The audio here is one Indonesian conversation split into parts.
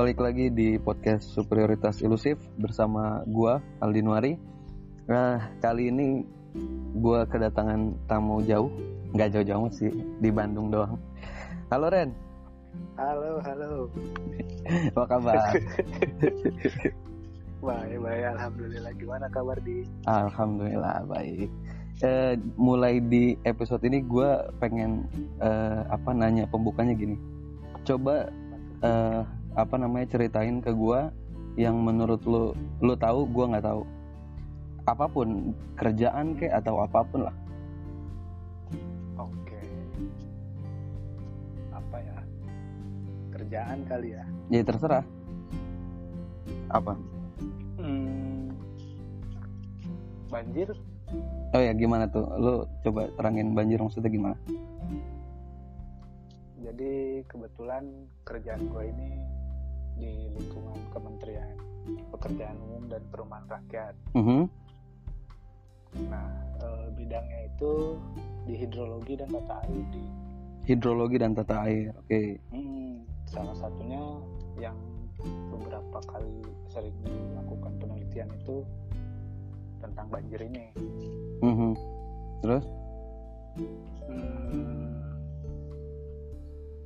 balik lagi di podcast Superioritas Ilusif bersama gua Aldi Nuari. Nah, kali ini gua kedatangan tamu jauh, nggak jauh-jauh sih, di Bandung doang. Halo Ren, Halo, halo. apa kabar? Baik, baik. Alhamdulillah. Gimana kabar di? Alhamdulillah baik. Eh, mulai di episode ini gua pengen eh, apa nanya pembukanya gini. Coba eh, apa namanya ceritain ke gua yang menurut lu lu tahu gua nggak tahu apa pun kerjaan kek atau apa pun lah Oke. Apa ya? Kerjaan kali ya? ya terserah apa Hmm. Banjir? oh ya gimana tuh lu coba terangin banjir maksudnya gimana Jadi kebetulan kerjaan gue ini di lingkungan Kementerian Pekerjaan Umum dan Perumahan Rakyat. Mhm. Nah, eh, bidangnya itu di hidrologi dan tata air di hidrologi dan tata air oke Hmm, salah satunya yang beberapa kali sering melakukan penelitian itu tentang banjir ini. Mhm. terus Hmm,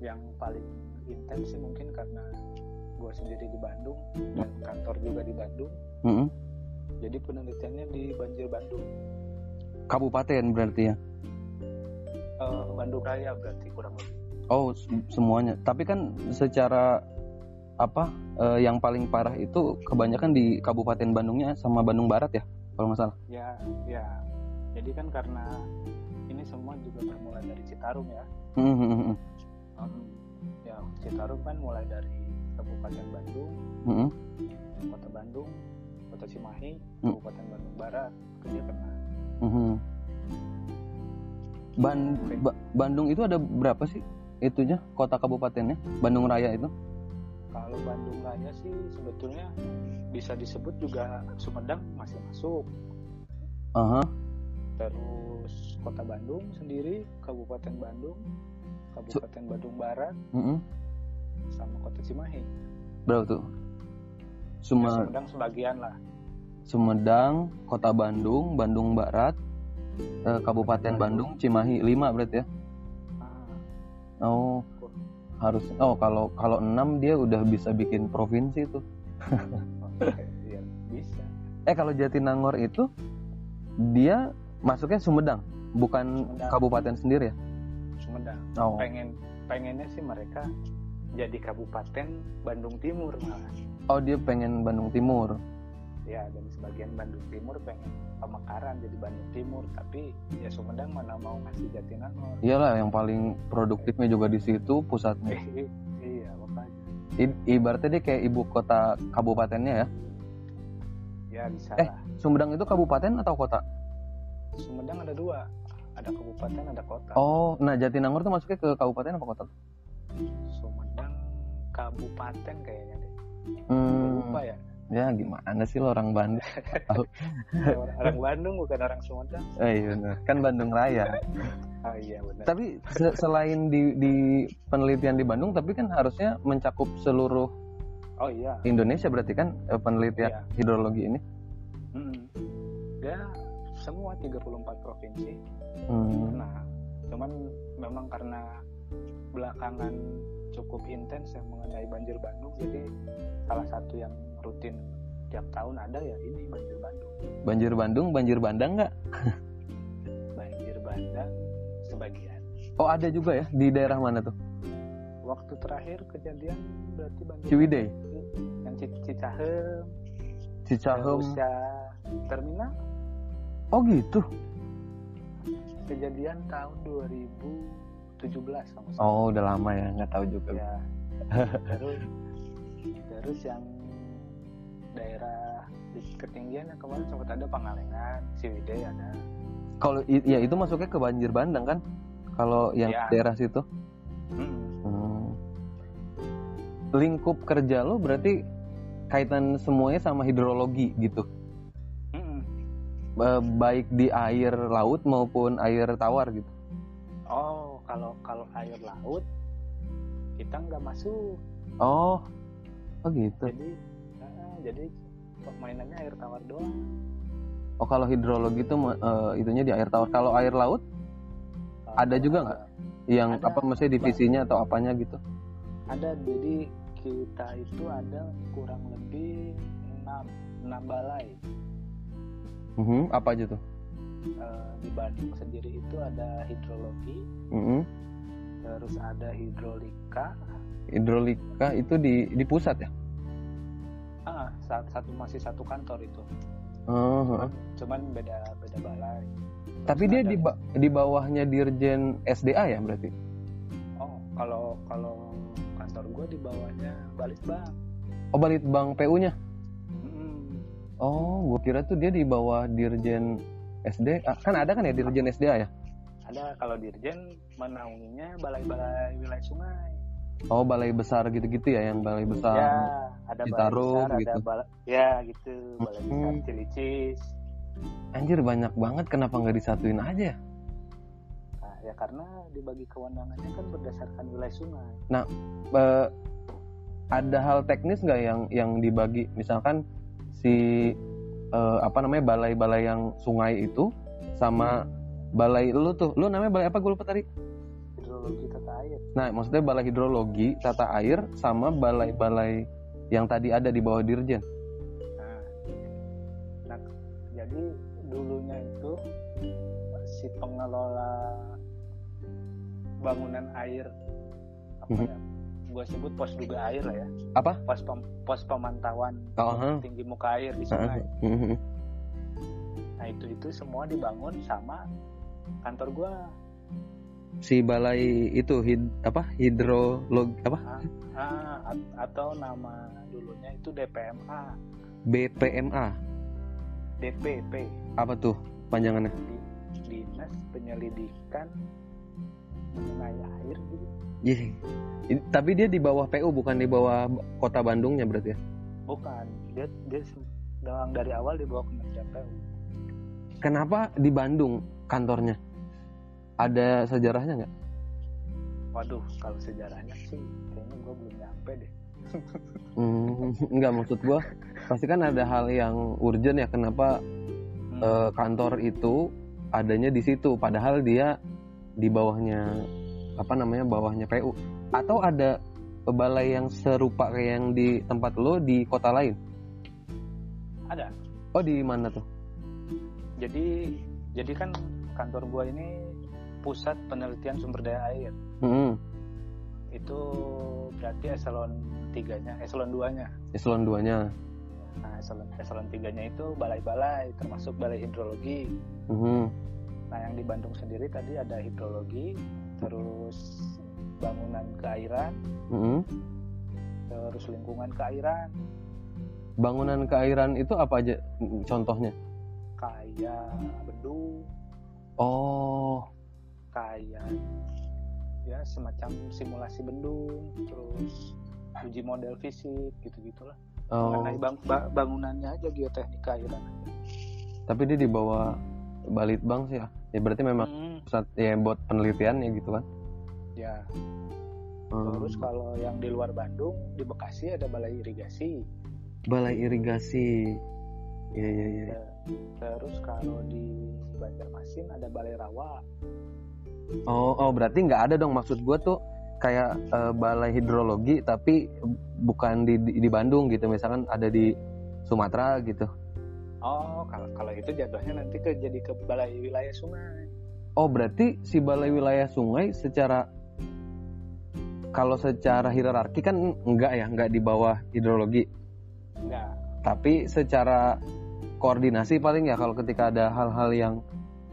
yang paling intens sih mungkin karena gue sendiri di Bandung dan kantor juga di Bandung. Mhm. Jadi penelitiannya di banjir Bandung, kabupaten berarti ya Eh, Bandung Raya berarti kurang lebih. Oh se- semuanya. Tapi kan secara apa eh, yang paling parah itu kebanyakan di Kabupaten Bandungnya sama Bandung Barat ya kalau nggak salah. Ya, ya. Jadi kan karena ini semua juga bermula dari Citarum ya. Mhm, Um, ya Citarum kan mulai dari Kabupaten Bandung, mhm, Kota Bandung, Kota Cimahi, Hmm. Kabupaten Bandung Barat, dia kena. mhm. Ban- Ba- Bandung itu ada berapa sih itunya kota kabupatennya Bandung Raya itu? Kalau Bandung Raya sih sebetulnya bisa disebut juga Sumedang masih masuk. Aha. Terus Kota Bandung sendiri, Kabupaten Bandung, Kabupaten Bandung Barat, mhm. Sama Kota Cimahi. Berapa tuh? Ya, Suma- Sumedang sebagian lah. Sumedang, Kota Bandung, Bandung Barat, eh, Kabupaten Bandung, Cimahi 5 berarti ya? Ah, Oh, harus. Oh, kalau kalau 6 dia udah bisa bikin provinsi tuh. oke, ya bisa. Eh, kalau Jatinangor itu dia masuknya Sumedang, bukan Sumedang. kabupaten sendiri ya? Sumedang. Oh. Pengen pengennya sih mereka jadi Kabupaten Bandung Timur malah. Oh, dia pengen Bandung Timur. Ya, dan sebagian Bandung Timur pengen Pamekaran jadi Bandung Timur, tapi ya Sumedang mana mau ngasih Jatinangor. Iyalah yang paling produktifnya juga di situ pusatnya. Iya, makanya. I- ibaratnya dia kayak ibu kota kabupatennya ya. Ya bisa Eh. lah. Sumedang itu kabupaten atau kota? Sumedang ada dua, ada kabupaten, ada kota. Oh, nah Jatinangor tuh masuknya ke kabupaten apa kota? Kabupaten kayaknya deh. Hmm, Lupa ya. ya gimana sih lo orang Bandung? orang, orang Bandung bukan orang Sumedang. Eh, iya bener. kan Bandung Raya. Oh iya benar. Tapi se- selain di, di penelitian di Bandung, tapi kan harusnya mencakup seluruh Oh iya. Indonesia berarti kan eh, penelitian Iya. hidrologi ini. Mm. Ya semua 34 provinsi. Hmm. Nah, cuman memang karena belakangan cukup intens yang mengenai banjir Bandung, jadi salah satu yang rutin tiap tahun ada ya ini banjir Bandung. Banjir Bandung, banjir Bandang nggak? Banjir Bandang sebagian. Oh ada juga ya di daerah mana tuh? Waktu terakhir kejadian berarti banjir Ciwidey, yang Ci- Cicahem, Cicahem. ya terminal Oh gitu. kejadian tahun 2017 kamu Oh udah lama ya, nggak tahu juga. ya terus terus yang daerah di ketinggian yang kemarin sempat ada Pangalengan, Ciwidey ada Kalau ya itu masuknya ke banjir Bandang kan? Kalau yang Iya. daerah situ. Mm. Hmm. Lingkup kerja lo berarti kaitan semuanya sama hidrologi gitu. Eh, baik di air laut maupun air tawar gitu. Oh, kalau kalau air laut kita nggak masuk. Oh, Oh gitu. jadi ah, jadi mainannya air tawar doang Oh kalau hidrologi itu eh, itunya di air tawar. Kalau air laut Ada juga nggak? yang Ada. apa maksudnya divisinya atau apanya gitu? ada jadi kita itu ada kurang lebih enam enam balai Mhm, Apa aja tuh? Eh, di Bandung sendiri itu ada hidrologi Mhm. terus ada hidrolika Hidrolika itu di di pusat ya? ah saat satu masih satu kantor itu Oh, cuman, cuman beda beda balai Tapi Terus dia ada- di ba- di bawahnya Dirjen SDA ya berarti? oh kalau kalau kantor gue di bawahnya Balitbang Oh Balitbang PU-nya? Mm, Oh, gue kira tuh dia di bawah Dirjen SDA. Kan ada kan ya Dirjen SDA ya? ada kalau dirjen menaunginya balai-balai wilayah sungai Oh, balai besar gitu-gitu ya, yang balai besar. ya ada balai Citarum besar gitu. ada balai ya gitu balai besar Hmm. Cilicis Anjir banyak banget, kenapa nggak disatuin aja? ya? nah, ya karena dibagi kewenangannya kan berdasarkan wilayah sungai Eh, ada hal teknis nggak yang yang dibagi? Misalkan si eh, apa namanya balai-balai yang sungai itu sama balai lu tuh, lu namanya balai apa gue lupa tadi? hidrologi tata air Nah, maksudnya balai hidrologi, tata air, sama balai-balai yang tadi ada di bawah dirjen. Nah, nah, jadi dulunya itu si pengelola bangunan air apa Mhm. ya? Gue sebut pos duga air lah ya. Apa? Pos pem- pos pemantauan Oh, huh. tinggi muka air di sungai. Mhm. Nah itu itu semua dibangun sama kantor gua. Si balai itu hid, apa? Hidrolog apa? Ah, at- atau nama dulunya itu DPMA, BPMA. DPP, Apa tuh panjangannya? Di- Dinas Penyelidikan Mengenai Air gitu. Ih, ini- tapi dia di bawah PU bukan di bawah kota Bandungnya berarti ya? Bukan, dia dia sedang dari awal di bawah Kementerian PU. Kenapa di Bandung kantornya? Ada sejarahnya nggak? Waduh, kalau sejarahnya sih kayaknya gua belum nyampe deh. Hmm, nggak maksud gua. Pasti kan ada hal yang urgent ya. Kenapa Hmm. eh, kantor itu adanya di situ? Padahal dia di bawahnya apa namanya bawahnya PU. Atau ada balai yang serupa kayak yang di tempat lo di kota lain? Ada. Oh di mana tuh? Jadi jadi kan kantor gua ini pusat penelitian sumber daya air. Hmm, Itu berarti eselon 3-nya, eselon 2-nya. eselon 2-nya. Nah, eselon eselon 3-nya itu balai-balai termasuk balai hidrologi. Hmm. Nah, yang di Bandung sendiri tadi ada hidrologi, terus bangunan keairan, Hmm. terus lingkungan keairan, Bangunan keairan itu apa aja mm, contohnya? kayak bendung, Oh, kayak ya semacam simulasi bendung, terus uji model fisik gitu-gitulah. oh. Mengenai bang- ba- bangunannya aja geoteknik keairan. tapi dia di bawah Balitbang sih ya. Ya berarti memang Hmm, pusat ya buat penelitian ya gitu kan. ya. Hmm. Terus kalau yang di luar Bandung, di Bekasi ada balai irigasi. balai irigasi. Iya iya iya. Terus kalau di Banjarmasin ada balai rawa. Oh, oh berarti nggak ada dong maksud gua tuh kayak eh, balai hidrologi tapi bukan di, di di Bandung gitu misalkan ada di Sumatera gitu. Oh, kalau kalau itu jatuhnya nanti ke jadi ke balai wilayah sungai. Oh berarti si balai wilayah sungai secara kalau secara hierarki kan enggak ya enggak di bawah hidrologi Enggak. tapi secara koordinasi paling ya kalau ketika ada hal-hal yang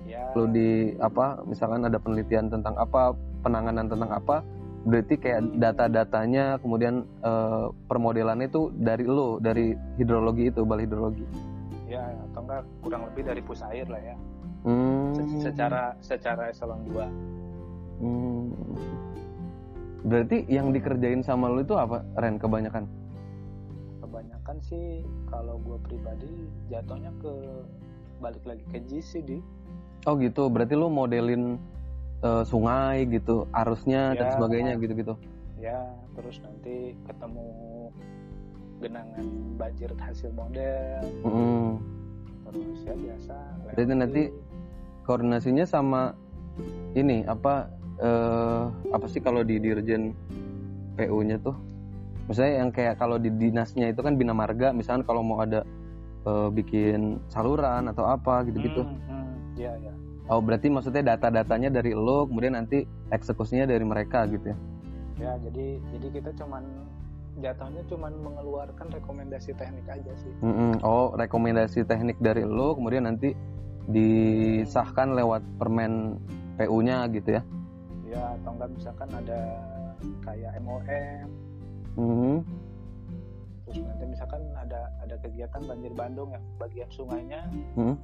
Ya. perlu di apa misalkan ada penelitian tentang apa penanganan tentang apa berarti kayak data-datanya kemudian eh, permodelannya itu dari lo dari hidrologi itu balai hidrologi Ya, atau enggak kurang lebih dari pusair lah ya. hmm. Se- Secara secara eselon 2. Hmm. berarti yang dikerjain sama lo itu apa Ren kebanyakan Kebanyakan sih kalau gue pribadi jatuhnya ke balik lagi ke GC di oh gitu berarti lo modelin eh, sungai gitu arusnya dan Ya. sebagainya gitu-gitu ya terus nanti ketemu genangan banjir hasil model Mm-mm. terus ya biasa lewatin. nanti koordinasinya sama ini apa eh, apa sih kalau di dirjen PU-nya tuh misalnya yang kayak kalau di dinasnya itu kan bina marga misalnya kalau mau ada eh, bikin saluran atau apa gitu-gitu Hmm, hmm, ya ya oh berarti maksudnya data-datanya dari lo kemudian nanti eksekusinya dari mereka gitu ya ya jadi jadi kita cuman jatuhnya cuman mengeluarkan rekomendasi teknik aja sih Mm-mm. oh rekomendasi teknik dari lo kemudian nanti disahkan lewat permen PU-nya gitu ya ya atau enggak misalkan ada kayak MOM Mhm. terus nanti misalkan ada ada kegiatan banjir Bandung yang bagian sungainya Mhm.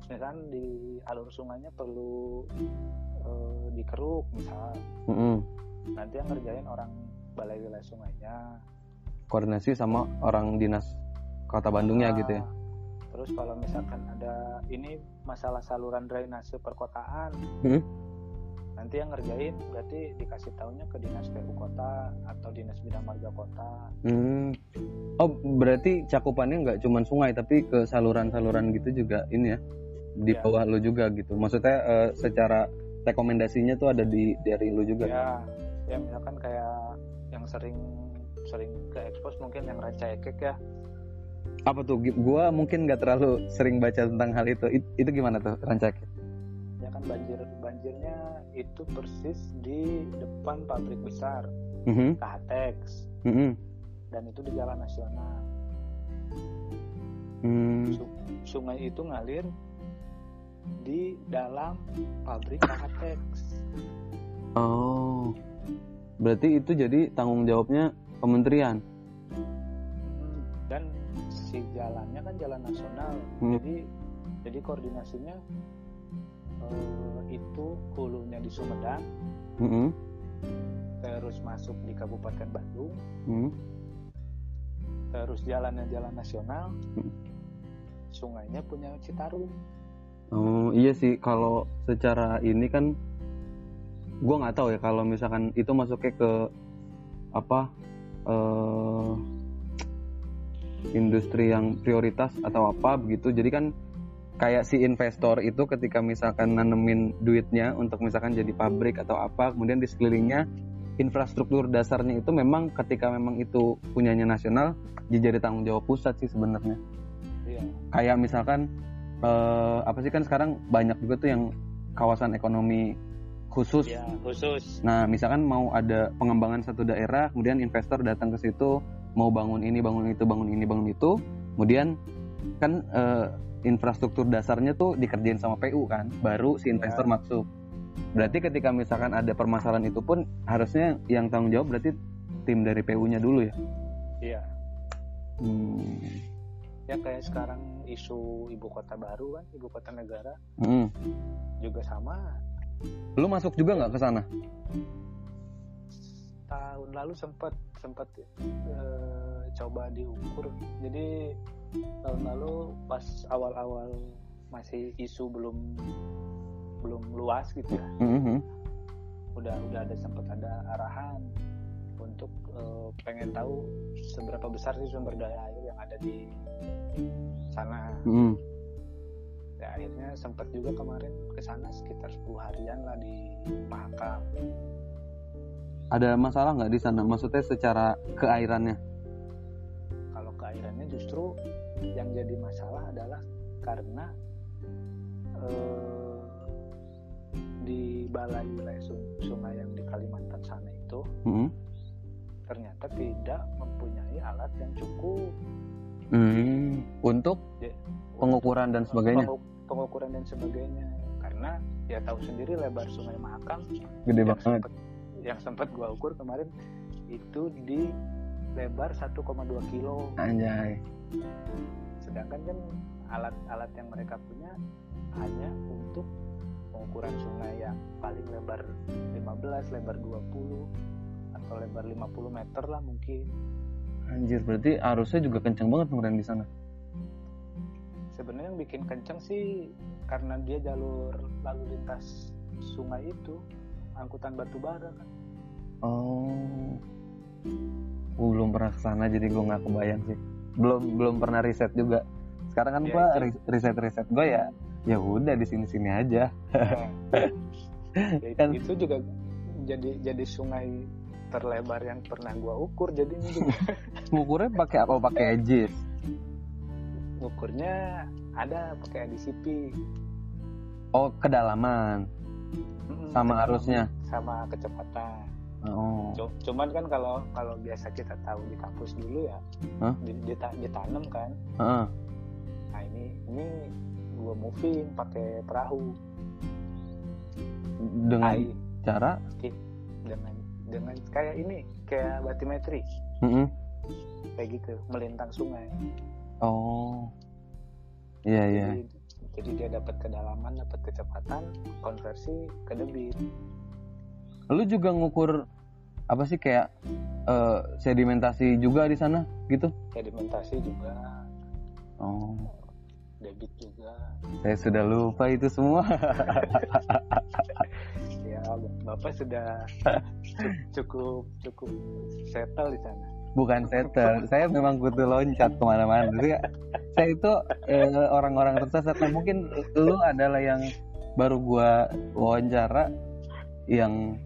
misalkan di alur sungainya perlu eh, dikeruk misal Mhm. nanti yang ngerjain orang balai wilayah sungainya koordinasi sama orang dinas kota Bandungnya Nah, gitu ya terus kalau misalkan ada ini masalah saluran drainase perkotaan Mhm. nanti yang ngerjain berarti dikasih tahunya ke dinas PU kota atau dinas bidang marga kota Hmm. Oh berarti cakupannya nggak cuma sungai tapi ke saluran-saluran gitu juga ini ya di Ya. bawah lu juga gitu. Maksudnya eh, secara rekomendasinya tuh ada di dari lu juga. ya ya misalkan kayak yang sering sering ke expose mungkin yang ranca ekek ya Apa tuh? Gua mungkin nggak terlalu sering baca tentang hal itu. It- itu gimana tuh rancak? ya kan banjir banjirnya itu persis di depan pabrik besar Mhm. KHTX Mhm. dan itu di jalan nasional Hmm. Su- sungai itu ngalir di dalam pabrik KHTX Oh. Berarti itu jadi tanggung jawabnya kementerian. Hmm, dan si jalannya kan jalan nasional Hmm. jadi jadi koordinasinya eh, itu hulunya di Sumedang Mhm. terus masuk di Kabupaten Bandung Mhm. terus jalannya jalan nasional Hmm. sungainya punya Citarum Oh iya sih kalau secara ini kan gua nggak tahu ya kalau misalkan itu masuknya ke apa eh industri yang prioritas atau apa begitu. Jadi kan kayak si investor itu ketika misalkan nanemin duitnya untuk misalkan jadi pabrik atau apa kemudian di sekelilingnya infrastruktur dasarnya itu memang ketika memang itu punyanya nasional jadi tanggung jawab pusat sih sebenarnya. Iya. Kayak misalkan eh, apa sih kan sekarang banyak juga tuh yang kawasan ekonomi khusus. ya khusus Nah, misalkan mau ada pengembangan satu daerah, kemudian investor datang ke situ mau bangun ini, bangun itu, bangun ini, bangun itu, kemudian kan eh, infrastruktur dasarnya tuh dikerjain sama PU kan, baru si investor Ya. masuk. Berarti ketika misalkan ada permasalahan itu pun harusnya yang tanggung jawab berarti tim dari PU-nya dulu ya. iya Hmm. ya kayak sekarang isu ibu kota baru kan ibu kota negara Hmm. juga sama Lu masuk juga nggak ke sana? tahun lalu sempat sempat eh, coba diukur jadi tahun lalu pas awal-awal masih isu belum belum luas gitu ya Mhm. udah udah ada sempat ada arahan untuk eh, pengen tahu seberapa besar sih sumber daya air yang ada di sana Mhm. Ya akhirnya sempat juga kemarin ke sana sekitar 10 harian lah di Mahakam Ada masalah nggak di sana? Maksudnya secara keairannya? kalau keairannya justru yang jadi masalah adalah karena eh, di balai wilayah sun- sungai yang di Kalimantan sana itu Mhm. ternyata tidak mempunyai alat yang cukup Hmm. Untuk pengukuran dan sebagainya pengukuran dan sebagainya karena ya tahu sendiri lebar sungai Mahakam gede yang banget. sempat yang sempat gua ukur kemarin itu di lebar 1,2 kilo Anjay. sedangkan kan alat-alat yang mereka punya hanya untuk pengukuran sungai yang paling lebar 15, lebar 20 atau lebar 50 meter lah mungkin Anjir, berarti arusnya juga kenceng banget kemarin di sana. Sebenarnya yang bikin kenceng sih karena dia jalur lalu lintas sungai itu angkutan batu bara kan. Oh. Gua belum pernah ke sana jadi gue nggak kebayang sih. Belum belum pernah riset juga. Sekarang kan Ya, ri- riset riset gue ya ya udah di sini sini aja. Ya, itu- Kan- itu juga jadi jadi sungai terlebar yang pernah gua ukur jadi ini juga. Ngukurnya pakai apa? Pakai edges ukurnya ada pakai ADCP oh kedalaman. Mm-mm, Sama kedalaman, arusnya? sama kecepatan. Oh. Cu- cuman kan kalau kalau biasa kita tahu di kampus dulu ya di- dita- ditanam kan. Heeh. nah ini ini gua moving pakai perahu. Dengan AI cara? Dengan dengan kayak ini kayak batimetri. Mm-mm. kayak gitu melintang sungai oh. Iya iya. Jadi, jadi dia dapat kedalaman dapat kecepatan konversi ke debit. Lu juga ngukur apa sih kayak eh, sedimentasi juga di sana gitu? Sedimentasi juga. Oh. Debit juga. Saya sudah lupa itu semua. Ya bapak sudah cukup cukup settle di sana bukan settle saya memang kutu loncat ke mana-mana. Jadi, saya itu eh, orang-orang tersesat. Nah, mungkin lu adalah yang baru gua wawancara yang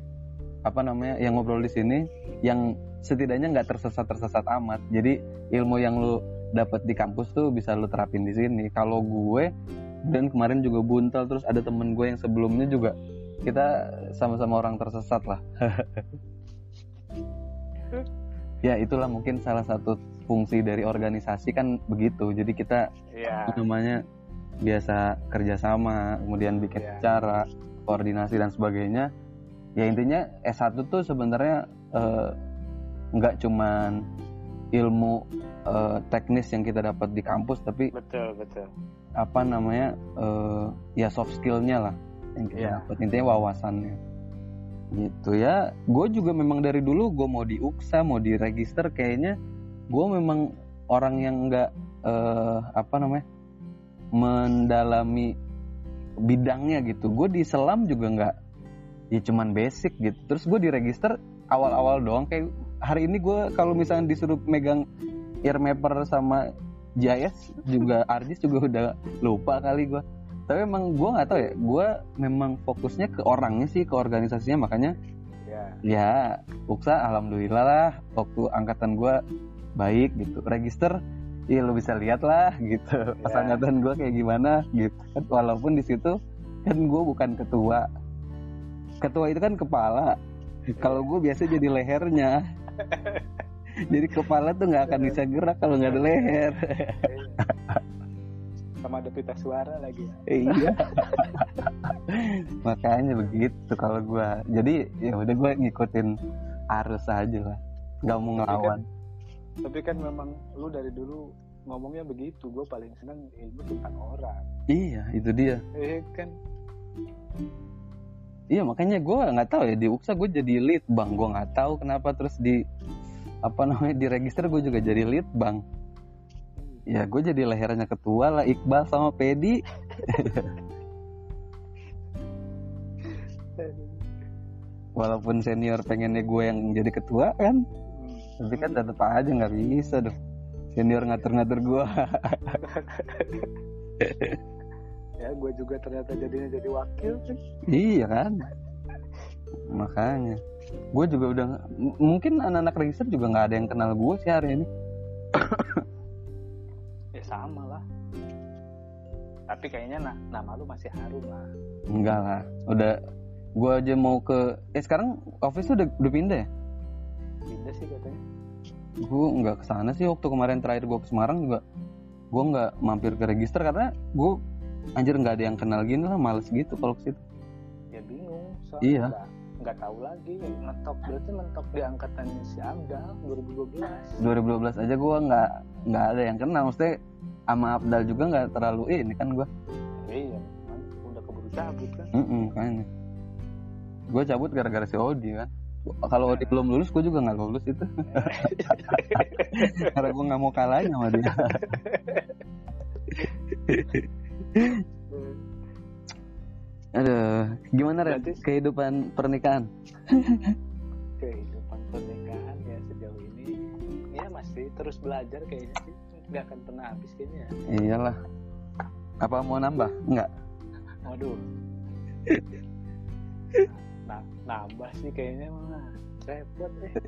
apa namanya yang ngobrol di sini yang setidaknya nggak tersesat tersesat amat. Jadi ilmu yang lu dapat di kampus tuh bisa lu terapin di sini. Kalau gue dan kemarin juga buntal terus ada temen gue yang sebelumnya juga kita sama-sama orang tersesat lah ya itulah mungkin salah satu fungsi dari organisasi kan begitu. Jadi kita apa namanya biasa kerjasama kemudian bikin Iya. acara koordinasi dan sebagainya. Ya intinya S1 tuh sebenarnya eh, nggak cuman ilmu eh, teknis yang kita dapat di kampus tapi betul betul. apa namanya eh, ya soft skillnya lah yang kita Iya. dapat. Intinya wawasannya gitu ya. Gue juga memang dari dulu gue mau di UKSA mau di register kayaknya gue memang orang yang nggak eh, apa namanya mendalami bidangnya gitu. Gue di selam juga nggak ya cuman basic gitu. Terus gue di register awal-awal doang. Kayak hari ini gue kalau misalnya disuruh megang ear mapper sama JIS juga Arjis juga udah lupa kali gue tapi emang gue nggak tahu ya gue memang fokusnya ke orangnya sih ke organisasinya makanya ya ya Uksa alhamdulillah lah waktu angkatan gue baik gitu. Register ya lo bisa lihat lah gitu. Pas Ya. angkatan gue kayak gimana gitu. Kan walaupun di situ kan gue bukan ketua. Ketua itu kan kepala. Kalau gue biasa jadi lehernya. Jadi kepala tuh nggak akan bisa gerak kalau nggak ada leher sama ada pita suara lagi ya. iya. Makanya begitu kalau gue jadi ya udah gue ngikutin arus aja lah. Nggak mau ngelawan. tapi kan memang lu dari dulu ngomongnya begitu. Gue paling seneng ilmu tentang orang. Iya itu dia. Eh kan. Iya makanya gue nggak tahu ya di UKSA gue jadi lead bang gue nggak tahu kenapa terus di apa namanya di register gue juga jadi lead bang ya gue jadi lehernya ketua lah Iqbal sama Pedi. Walaupun senior pengennya gue yang jadi ketua kan? Tapi kan tetap aja nggak bisa dong. Senior ngatur-ngatur gue ya gue juga ternyata jadinya jadi wakil kan iya kan? Makanya. Gue juga udah mungkin anak-anak register juga nggak ada yang kenal gue sih hari ini sama lah tapi kayaknya nah, nama lu masih harum lah Enggak lah, udah gue aja mau ke eh sekarang office tuh udah, udah pindah ya? pindah sih katanya Gue nggak ke sana sih waktu kemarin terakhir gue ke Semarang juga gue nggak mampir ke register karena gue anjir nggak ada yang kenal gini lah males gitu kalau ke situ. ya bingung soalnya Iya. Nggak tahu lagi mentok berarti mentok di angkatannya si Abdal 2012 2012 aja gue nggak nggak ada yang kenal, maksudnya sama Abdal juga nggak terlalu ini kan gue. iya kan udah keburu cabut kan kayaknya. Gue cabut gara-gara si Odi kan. Kalau Odi belum lulus, gue juga nggak lulus itu. Karena gue nggak mau kalah aja sama dia. Aduh, gimana Ren? Berarti- Kehidupan pernikahan? kehidupan pernikahan ya sejauh terus belajar kayaknya sih. Nggak akan pernah habis kayaknya. Ya. iyalah. Apa mau nambah? Enggak waduh. Nah, nambah sih kayaknya mah. Repot eh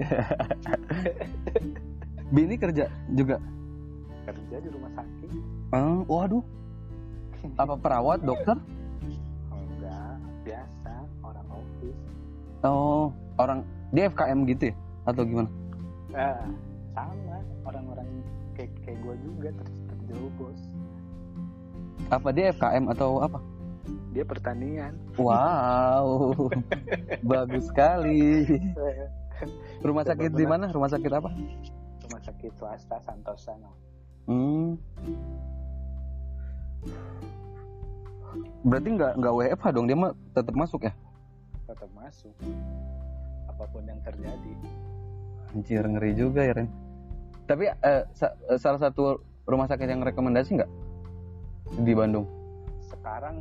Bini kerja juga? Kerja di rumah sakit. Oh, waduh. Apa perawat dokter biasa orang office oh orang dia FKM gitu ya? Atau gimana? Ah sama orang-orang kayak kayak gue juga ter terjerumus apa dia FKM atau apa? Dia pertanian. Wow bagus sekali. Rumah sakit di mana? Rumah sakit apa? Rumah sakit swasta Santosa no. hmm. Berarti nggak nggak WFH dong dia mah tetap masuk ya? Tetap masuk. Apa pun yang terjadi. Anjir ngeri juga ya Ren. Tapi eh, sa- eh, salah satu rumah sakit yang rekomendasi nggak? Di Bandung. Sekarang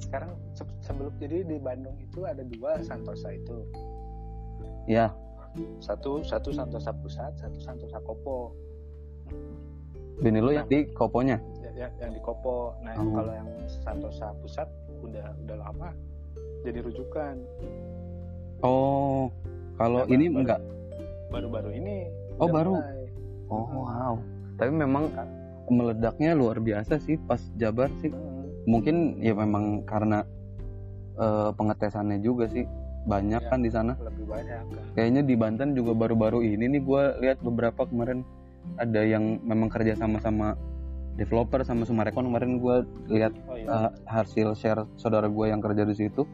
sekarang se- sebelum jadi di Bandung itu ada dua Santosa itu. Ya satu satu Santosa Pusat satu Santosa Kopo. Bini lu yang di koponya ya, ya- yang di Kopo nah Oh. kalau yang Santosa Pusat udah udah lama jadi rujukan oh kalau Ya, ini baru- enggak baru-baru ini Oh, baru? mulai. oh wow tapi memang Kan. meledaknya luar biasa sih pas Jabar sih Hmm, mungkin ya memang karena eh, pengetesannya juga sih banyak Iya. kan di sana lebih banyak kan kayaknya di Banten juga baru-baru ini nih gue lihat beberapa kemarin ada yang memang kerja sama sama developer sama Sumarekon. Kemarin gue lihat oh iya. eh, hasil share saudara gue yang kerja di situ.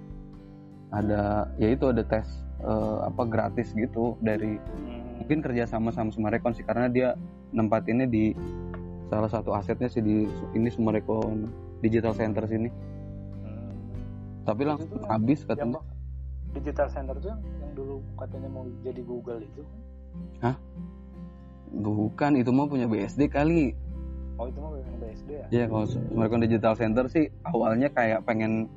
Ada ya itu ada tes eh, apa gratis gitu dari Hmm, mungkin kerja sama sama Sumarekon sih karena dia nempatinnya di salah satu asetnya sih di ini Sumarekon Digital Center sini. Hmm. tapi langsung Itu habis katanya. digital center tuh yang, yang dulu katanya mau jadi Google itu? Bukan itu mau punya BSD kali oh itu mah yang BSD ya? Ya kalau Sumarekon Digital Center sih awalnya kayak pengen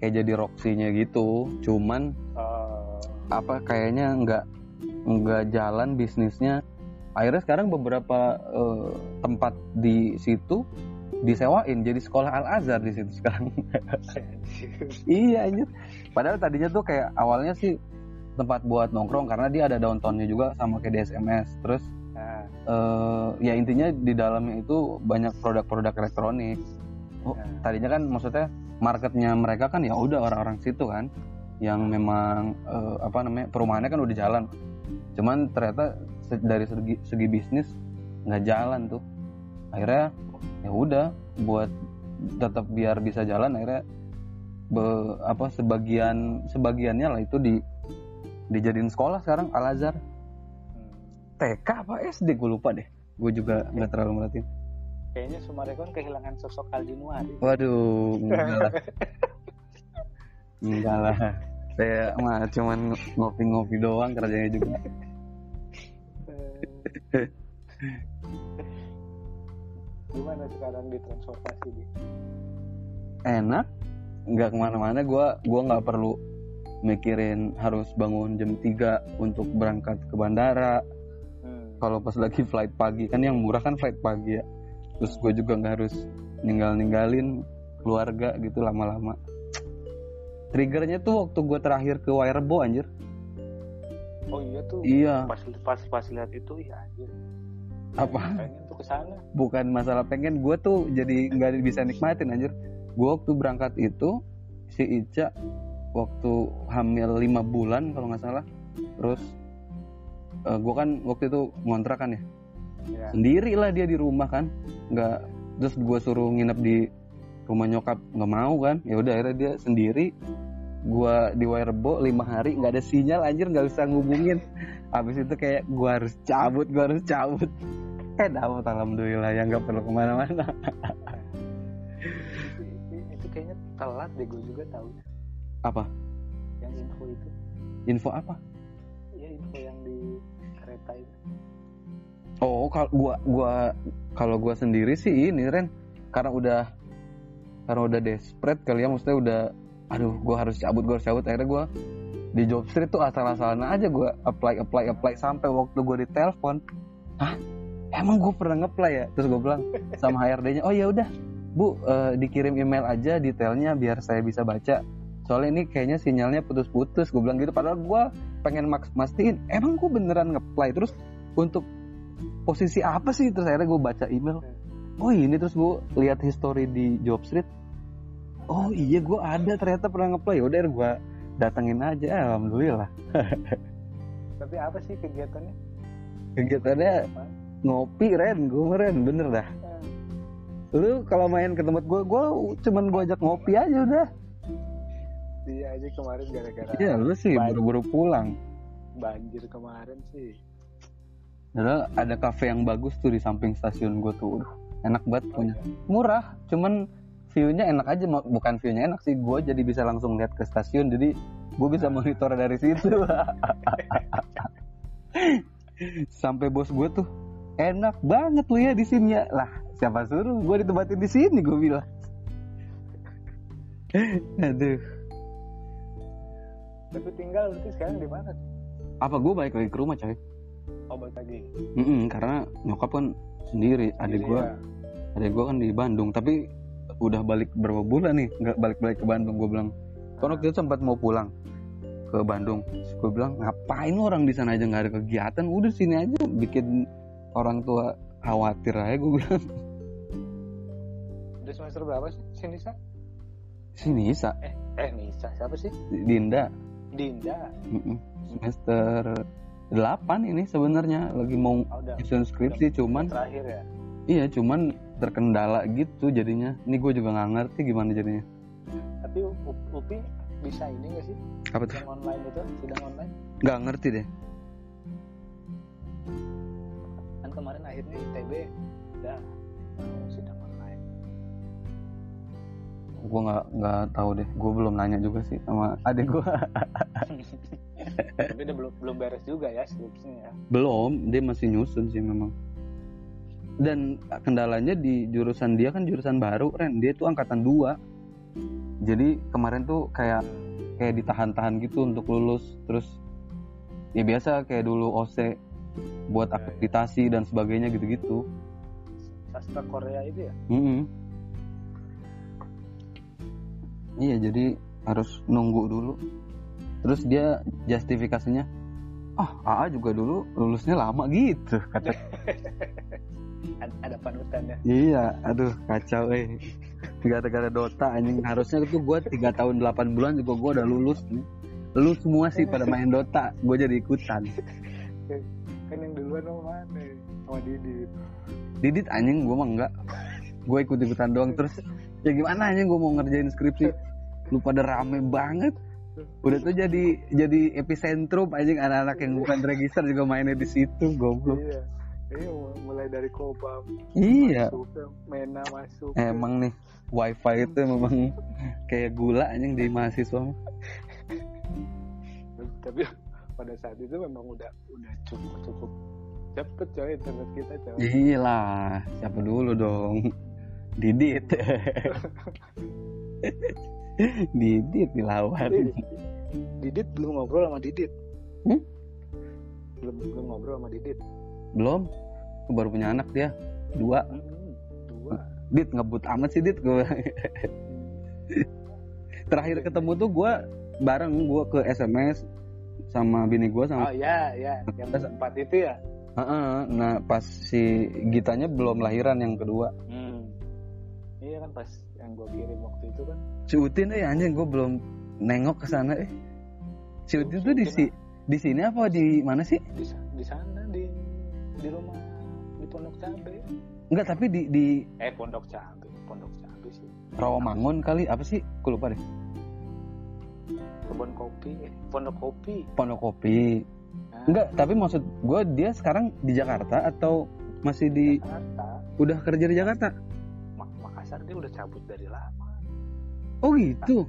kayak jadi Roxy-nya gitu. Cuman Eh, apa kayaknya nggak nggak jalan bisnisnya. Akhirnya sekarang beberapa eh, tempat di situ disewain jadi sekolah Al Azhar di situ sekarang. Iya anjir. Padahal tadinya tuh kayak awalnya sih tempat buat nongkrong karena dia ada downtownnya juga sama kayak di SMS terus eh, ya intinya di dalamnya itu banyak produk-produk elektronik oh, nah. tadinya kan maksudnya marketnya mereka kan ya udah orang-orang situ kan yang memang eh, apa namanya perumahannya kan udah jalan cuman ternyata dari segi, segi bisnis nggak jalan tuh akhirnya ya udah buat tetap biar bisa jalan akhirnya be- apa sebagian sebagiannya lah itu di dijadiin sekolah sekarang Al Azhar. TK apa SD gue lupa deh gue juga nggak terlalu merhatiin kayaknya Sumarekon kehilangan sosok Aldinuari Waduh, enggak lah. enggak lah. Saya mah cuman ngopi-ngopi doang kerjanya juga. Eh. gimana sekarang di transportasi di Enak, nggak ke mana-mana. Gua gua nggak perlu mikirin harus bangun jam 3 untuk berangkat ke bandara. Kalau pas lagi flight pagi kan yang murah kan flight pagi ya. Terus gue juga nggak harus ninggal-ninggalin keluarga gitu lama-lama. Triggernya tuh waktu gue terakhir ke Wirebo anjir. oh iya tuh Iya. pas pas pas lihat itu ya anjir Apa? pengen tuh ke sana bukan masalah pengen gue tuh jadi nggak bisa nikmatin anjir gue waktu berangkat itu si Ica waktu hamil lima bulan kalau nggak salah terus gue kan waktu itu ngontrak kan ya. Ya sendiri lah dia di rumah kan. Nggak terus gue suruh nginep di rumah nyokap. Nggak mau kan. Ya udah akhirnya dia sendiri. Gue di Wirebo lima hari nggak ada sinyal anjir nggak bisa ngubungin. Habis itu kayak gue harus cabut gue harus cabut. Eh dapet alhamdulillah ya nggak perlu ke mana-mana. Itu, itu kayaknya telat deh gue juga tahu apa? Yang info itu. Info apa oh kalau gua gua kalau gua sendiri sih ini Ren karena udah karena udah desperate kali ya maksudnya udah aduh gua harus cabut gua harus cabut. Akhirnya gua di job street tuh asal-asalan aja gua apply apply apply sampai waktu gua ditelepon hah? Emang gue pernah ngeplay ya? Terus gue bilang sama HRD-nya oh ya udah bu eh, dikirim email aja detailnya biar saya bisa baca soalnya ini kayaknya sinyalnya putus-putus gue bilang gitu. Padahal gue pengen maks mastiin emang gue beneran ngeplay terus untuk posisi apa sih? Terus akhirnya gue baca email. Oh ini. Terus gue lihat history di Jobstreet oh iya gue ada. Ternyata pernah ngeplay udah gue datengin aja. Alhamdulillah. Tapi apa sih kegiatannya? Kegiatannya Apa? ngopi Ren. Gue Ren. Bener dah. Lu kalau main ke tempat gue gue cuman gue ajak ngopi aja udah dia aja kemarin gara-gara iya lu sih buru-buru pulang. banjir kemarin sih. Padahal ada kafe yang bagus tuh di samping stasiun gue tuh. Udah, enak banget Oh, punya. iya. murah cuman view-nya enak aja. Bukan view-nya enak sih gue jadi bisa langsung lihat ke stasiun jadi gue bisa monitor dari situ. Sampai bos gue tuh enak banget lu ya di sini ya. Lah siapa suruh gue ditempatin di sini gue bilang. Aduh tapi tinggal berarti sekarang di mana? Apa gue balik lagi ke rumah coy. Oh balik lagi. Mm-mm, karena nyokap kan sendiri adik Jadi gue ya, adik gue kan di Bandung tapi udah balik berapa bulan nih nggak balik-balik ke Bandung gue bilang. Kan waktu itu sempat mau pulang ke Bandung. Terus gue bilang ngapain lu orang di sana aja nggak ada kegiatan? Udah sini aja bikin orang tua khawatir aja gue bilang. Udah semester berapa sih? Si Nisa? Sini Isa eh eh Nisa. Siapa sih? Dinda Dinda. Mm-mm. semester 8 ini sebenarnya. Lagi mau oh, udah. nyusun skripsi cuman terakhir ya? Iya cuman terkendala gitu jadinya. Ini gue juga nggak ngerti gimana jadinya. Tapi Upi bisa ini gak sih? Apa tuh? Yang online itu sidang online? Nggak ngerti deh. Kan kemarin akhirnya ITB udah sidang gue nggak nggak tahu deh. Gue belum nanya juga sih sama adik gue tapi udah belum belum beres juga ya skripsinya ya. Belum dia masih nyusun sih memang. Dan kendalanya di jurusan dia kan jurusan baru Ren. Dia tuh angkatan 2 jadi kemarin tuh kayak kayak ditahan-tahan gitu untuk lulus. Terus ya biasa kayak dulu OC buat Ya, ya. akreditasi dan sebagainya gitu-gitu. Sastra Korea itu ya? Mm-mm. Iya jadi harus nunggu dulu. Terus dia justifikasinya ah AA juga dulu lulusnya lama gitu kata. Ad- ada panutannya. Iya aduh kacau eh. Gara-gara Dota anjing. Harusnya tuh gue tiga tahun 8 bulan juga gue udah lulus nih. Lu semua sih pada main Dota gue jadi ikutan. Kan yang duluan sama mana? Sama Didit. Didit anjing gue mah enggak. Gue ikut-ikutan doang. Terus ya gimana anjing gue mau ngerjain skripsi lu pada rame banget. Udah tuh jadi jadi epicentrum anjing. Anak-anak yang bukan register juga mainnya di situ goblok. Iya. Iya mulai dari Kobam iya. Masuk Mena masuk. Emang nih wifi itu memang kayak gula anjing di mahasiswa mah. tapi pada saat itu memang udah udah cukup cukup cepet coy internet kita coy. Iya lah siapa dulu dong? Didit Didit dilawan. Didit. Didit belum ngobrol sama Didit. Hmm? belum belum ngobrol sama Didit. Belum. Baru punya anak dia. Dua. Hmm, dua. Dit ngebut amat sih Dit gue terakhir ketemu tuh gue bareng. Gue ke SMS sama bini gue sama oh ya ya yang empat itu ya? Heeh, nah pas si Gitanya belum lahiran yang kedua. Hmm. iya kan pas yang gue kirim waktu itu kan. Si Utin eh anjing gue belum nengok ke sana eh. Si Utin tuh di si di sini apa di mana sih? Di, di sana di di rumah di Pondok Cabe enggak tapi di di eh Pondok Cabe Pondok Cabe sih. Rawamangun kali apa sih? Gue lupa deh. Kebun kopi eh Pondok Kopi. Pondok Kopi. Nah, enggak tapi maksud gue dia sekarang di Jakarta atau masih di Jakarta. udah kerja di Jakarta Makassar dia udah cabut dari lama. Oh gitu?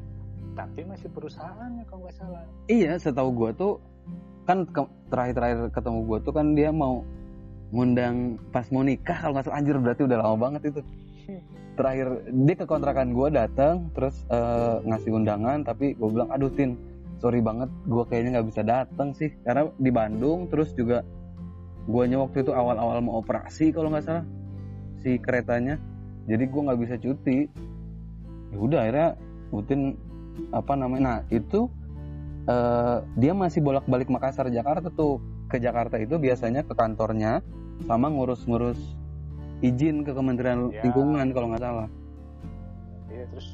Tapi masih perusahaannya kalau nggak salah. Iya, setahu gua tuh kan ke- terakhir-terakhir ketemu gua tuh kan dia mau ngundang pas mau nikah kalau nggak salah. Anjir berarti udah lama banget itu. Terakhir dia ke kontrakan gua datang terus eh, ngasih undangan tapi gua bilang aduh Tin sorry banget gua kayaknya nggak bisa datang sih. Karena di Bandung terus juga guanya waktu itu awal-awal mau operasi kalau nggak salah si keretanya jadi gua nggak bisa cuti. Ya udah akhirnya Utin apa namanya nah itu eh, dia masih bolak-balik Makassar Jakarta tuh. Ke Jakarta itu biasanya ke kantornya sama ngurus-ngurus izin ke Kementerian Ya. Lingkungan kalau nggak salah. Iya terus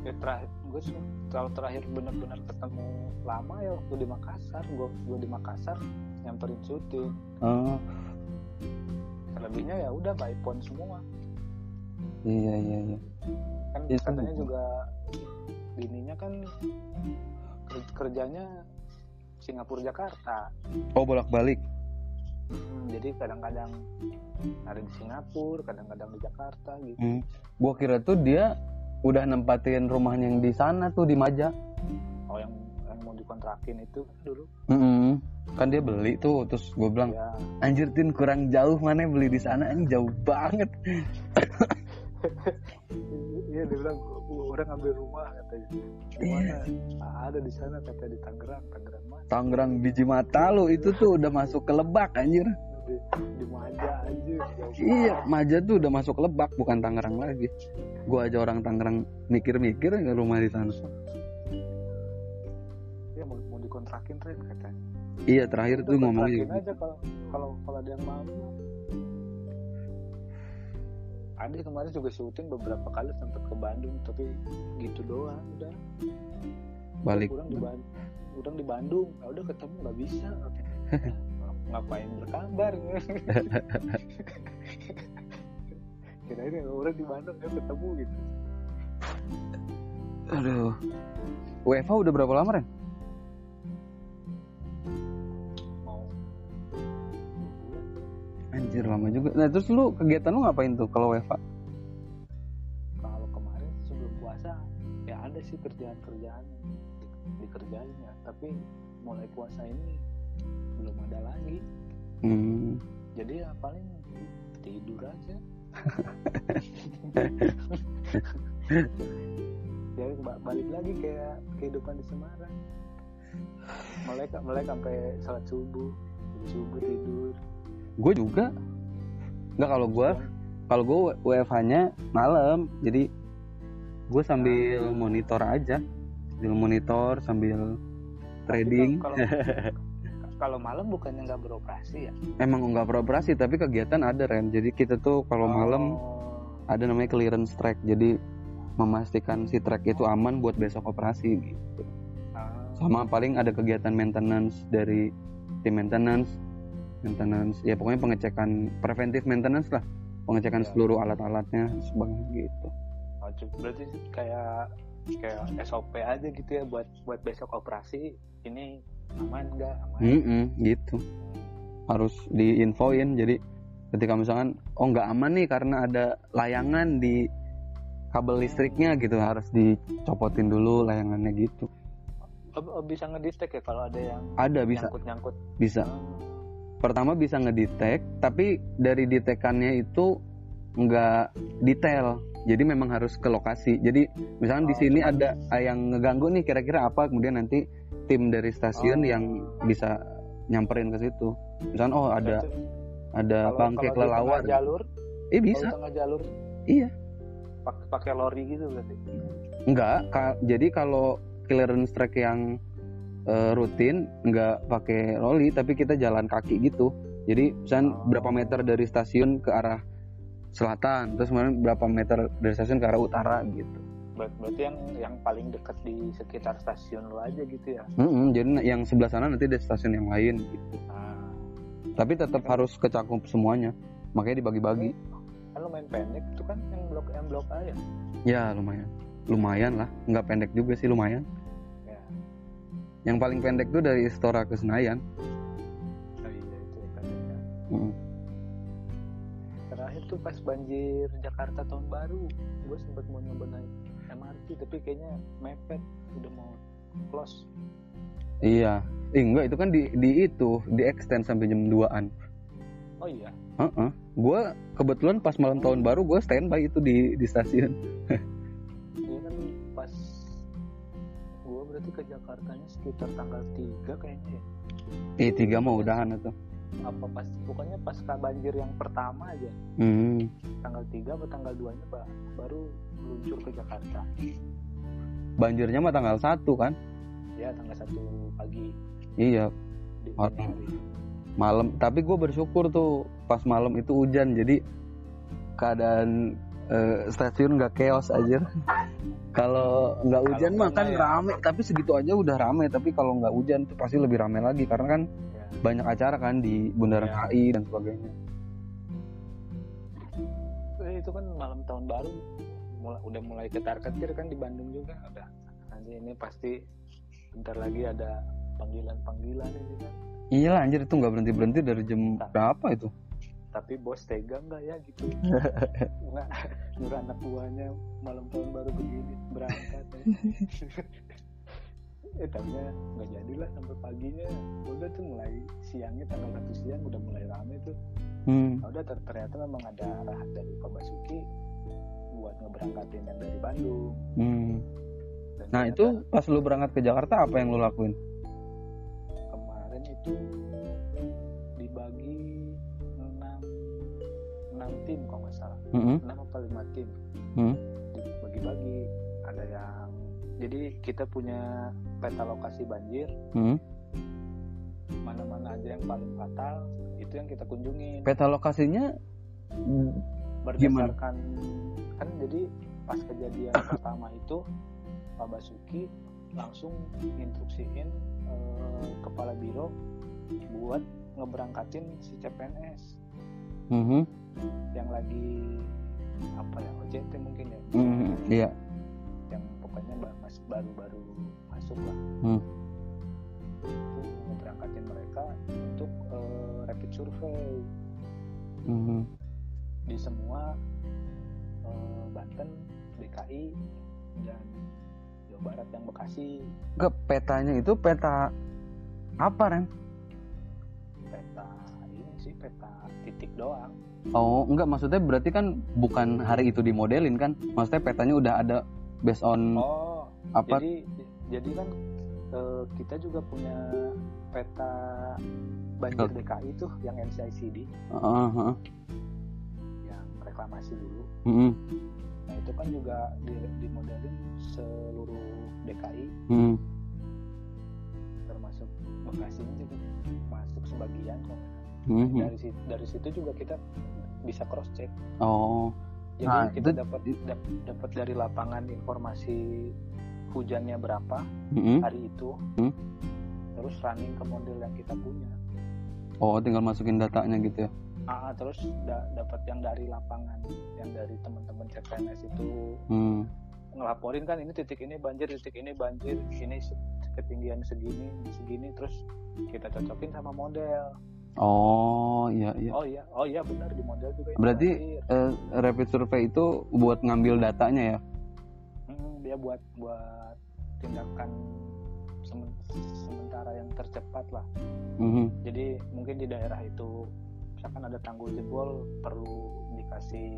ya terakhir gue kalau terakhir benar-benar ketemu lama ya waktu di Makassar gue gue di Makassar nyamperin syuting oh. Selebihnya ya udah by phone semua iya iya iya kan Itu katanya betul. juga bininya kan ker- kerjanya Singapura Jakarta oh bolak-balik Hmm, jadi kadang-kadang ada di Singapura kadang-kadang di Jakarta gitu Hmm. Gua kira tuh dia udah nempatin rumahnya yang di sana tuh di Maja. oh yang yang mau dikontrakin itu dulu Mm-mm. Kan dia beli tuh, terus gue bilang, ya anjir Tin kurang jauh mana beli di sana, ini jauh banget. iya dia bilang "Gua- orang ngambil rumah katanya gimana ada di sana kata di Tangerang Tangerang mana Tangerang biji mata lu itu tuh udah masuk ke Lebak anjir. di, di Maja aja jauh Iya. Maja tuh udah masuk ke Lebak bukan Tangerang lagi. Gua aja orang Tangerang mikir-mikir ke rumah di sana. Iya mau, mau dikontrakin Ren katanya Iya terakhir tuh Udah, ngomongnya kontrakin gitu. aja kalau kalau kalau ada yang mau ada kemarin juga syuting beberapa kali sempat ke Bandung tapi gitu doang udah balik. kurang di Bandung kurang di Bandung ya udah ketemu nggak bisa ngapain berkabar kirain ya orang di Bandung ya ketemu gitu Aduh. WFH udah berapa lama Ren? Anjir lama juga. Nah terus lu kegiatan lu ngapain tuh kalau WFH? kalau kemarin sebelum puasa ya ada sih kerjaan-kerjaan dikerjain ya tapi mulai puasa ini belum ada lagi Hmm. jadi ya paling tidur aja ya ba- balik lagi kayak kehidupan di Semarang mulai mulai sampai salat subuh subuh tidur Gue juga. Nggak kalau gue, kalau gue WFH-nya malam. Jadi gue sambil monitor aja, sambil monitor sambil trading. Kalau kalau malam bukannya nggak beroperasi ya Emang nggak beroperasi tapi kegiatan ada Ren. Jadi kita tuh kalau malam Oh, ada namanya clearance track. Jadi memastikan si track itu aman buat besok operasi gitu. ah, Sama paling ada kegiatan maintenance dari tim maintenance, maintenance ya pokoknya pengecekan preventif maintenance lah, pengecekan Ya. seluruh alat-alatnya sebagainya gitu. oh, berarti kayak kayak SOP aja gitu ya buat buat besok operasi ini aman nggak aman Mm-mm, gitu. Harus diinfoin jadi ketika misalkan oh nggak aman nih karena ada layangan di kabel listriknya gitu harus dicopotin dulu layangannya gitu. Oh, bisa ngedetect ya kalau ada yang Ada bisa nyangkut nyangkut bisa. Pertama bisa ngedetect tapi dari detekannya itu nggak detail. Jadi memang harus ke lokasi. Jadi misalkan di Oh, sini cuman- ada yang ngeganggu nih kira-kira apa? Kemudian nanti tim dari stasiun Oh. yang bisa nyamperin ke situ. Misalkan oh ada ada bangke kalau di kelelawar. jalur? Eh bisa di tengah jalur? Iya. Pak- pakai lori gitu berarti? Enggak ka- jadi kalau clearance track yang eh, rutin nggak pakai loli tapi kita jalan kaki gitu. Jadi misalkan Oh. berapa meter dari stasiun ke arah selatan terus kemudian berapa meter dari stasiun ke arah utara gitu. Ber- berarti yang yang paling dekat di sekitar stasiun lo aja gitu ya? Mm-mm, jadi na- yang sebelah sana nanti ada stasiun yang lain gitu. Nah, tapi tetap harus kecakup semuanya makanya dibagi-bagi. Kan lo main pendek itu kan yang blok M blok A ya? Ya lumayan. Lumayan lah nggak pendek juga sih lumayan. ya yang paling pendek tuh dari Istora ke Senayan. Oh, iya itu ya. Terakhir tuh pas banjir Jakarta tahun baru gue sempet mau nyoba naik MRT tapi kayaknya mepet udah mau close. Iya. Eh, enggak itu kan di, di itu di extend sampai jam 2an oh iya? Heeh. Gue kebetulan pas malam tahun baru gue standby itu di di stasiun. berarti ke Jakartanya sekitar tanggal 3 kayaknya ya Eh tiga mau udahan itu. apa pas pokoknya pasca banjir yang pertama aja Hmm. tanggal 3 atau tanggal 2 nya ba- baru meluncur ke Jakarta Banjirnya mah tanggal 1 kan? ya tanggal 1 pagi Iya, di dini hari. malam. Tapi gue bersyukur tuh pas malam itu hujan, jadi keadaan eh, stasiun nggak chaos aja. Kalau nggak hujan mah kan ya. rame, tapi segitu aja udah rame. Tapi kalau nggak hujan tuh pasti lebih rame lagi karena kan ya. banyak acara kan di Bundaran Ya. HI dan sebagainya. Eh, itu kan malam tahun baru mulai udah mulai ketar ketir kan di Bandung juga udah nanti ini pasti bentar lagi ada panggilan panggilan ini kan Iya anjir itu nggak berhenti berhenti dari jam berapa itu? Tapi bos tega nggak ya gitu nggak nyuruh anak buahnya malam tahun baru begini berangkat ya. eh tahunya nggak jadilah sampai paginya udah tuh mulai siangnya tanggal satu siang udah mulai rame tuh Hmm. Nah, udah ter- ternyata memang ada arahan dari Pak Basuki buat ngeberangkatin yang dari Bandung Hmm. Dan Nah ternyata itu pas lu berangkat ke Jakarta apa yang lu lakuin? kemarin itu 6 6 tim kalau nggak salah. Mm-mm. 6 apa 5 tim. Hmm. dibagi-bagi ada yang jadi kita punya peta lokasi banjir. Hmm. mana-mana aja yang paling fatal itu yang kita kunjungin. Peta lokasinya mm, berdasarkan kan jadi pas kejadian pertama itu Pak Basuki langsung instruksiin eh, kepala biro buat ngeberangkatin si CPNS mhm, yang lagi apa ya OJT mungkin ya mhm, iya. yang pokoknya masih baru-baru masuk lah Hmm. itu ngeberangkatin mereka untuk eh, rapid survey mhm. di semua eh, Banten, DKI dan Jawa Barat yang Bekasi Enggak petanya itu peta apa Ren? peta ini sih peta titik doang Oh enggak maksudnya berarti kan bukan hari itu dimodelin kan? Maksudnya petanya udah ada based on oh apa? jadi jadi kan eh, kita juga punya peta banjir Betul. DKI tuh yang NCICD Heeh, heeh. yang reklamasi dulu Mhm, nah itu kan juga di, dimodelin seluruh DKI mhm. termasuk Bekasi juga masuk sebagian kok Mhm. dari situ, dari situ juga kita bisa cross check Oh, jadi Nah, kita dapat dap- dapat dari lapangan informasi hujannya berapa mhm. hari itu Hmm. terus running ke model yang kita punya oh tinggal masukin datanya gitu ya? ah ah, terus da- dapat yang dari lapangan yang dari teman-teman CPNS itu Hmm. ngelaporin kan ini titik ini banjir titik ini banjir ini ketinggian segini segini terus kita cocokin sama model Oh iya iya. oh iya oh iya benar di model juga Berarti eh, rapid survey itu buat ngambil datanya ya? Hmm, dia buat buat tindakan semen- sementara yang tercepat lah Mhm. jadi mungkin di daerah itu misalkan ada tanggul jebol perlu dikasih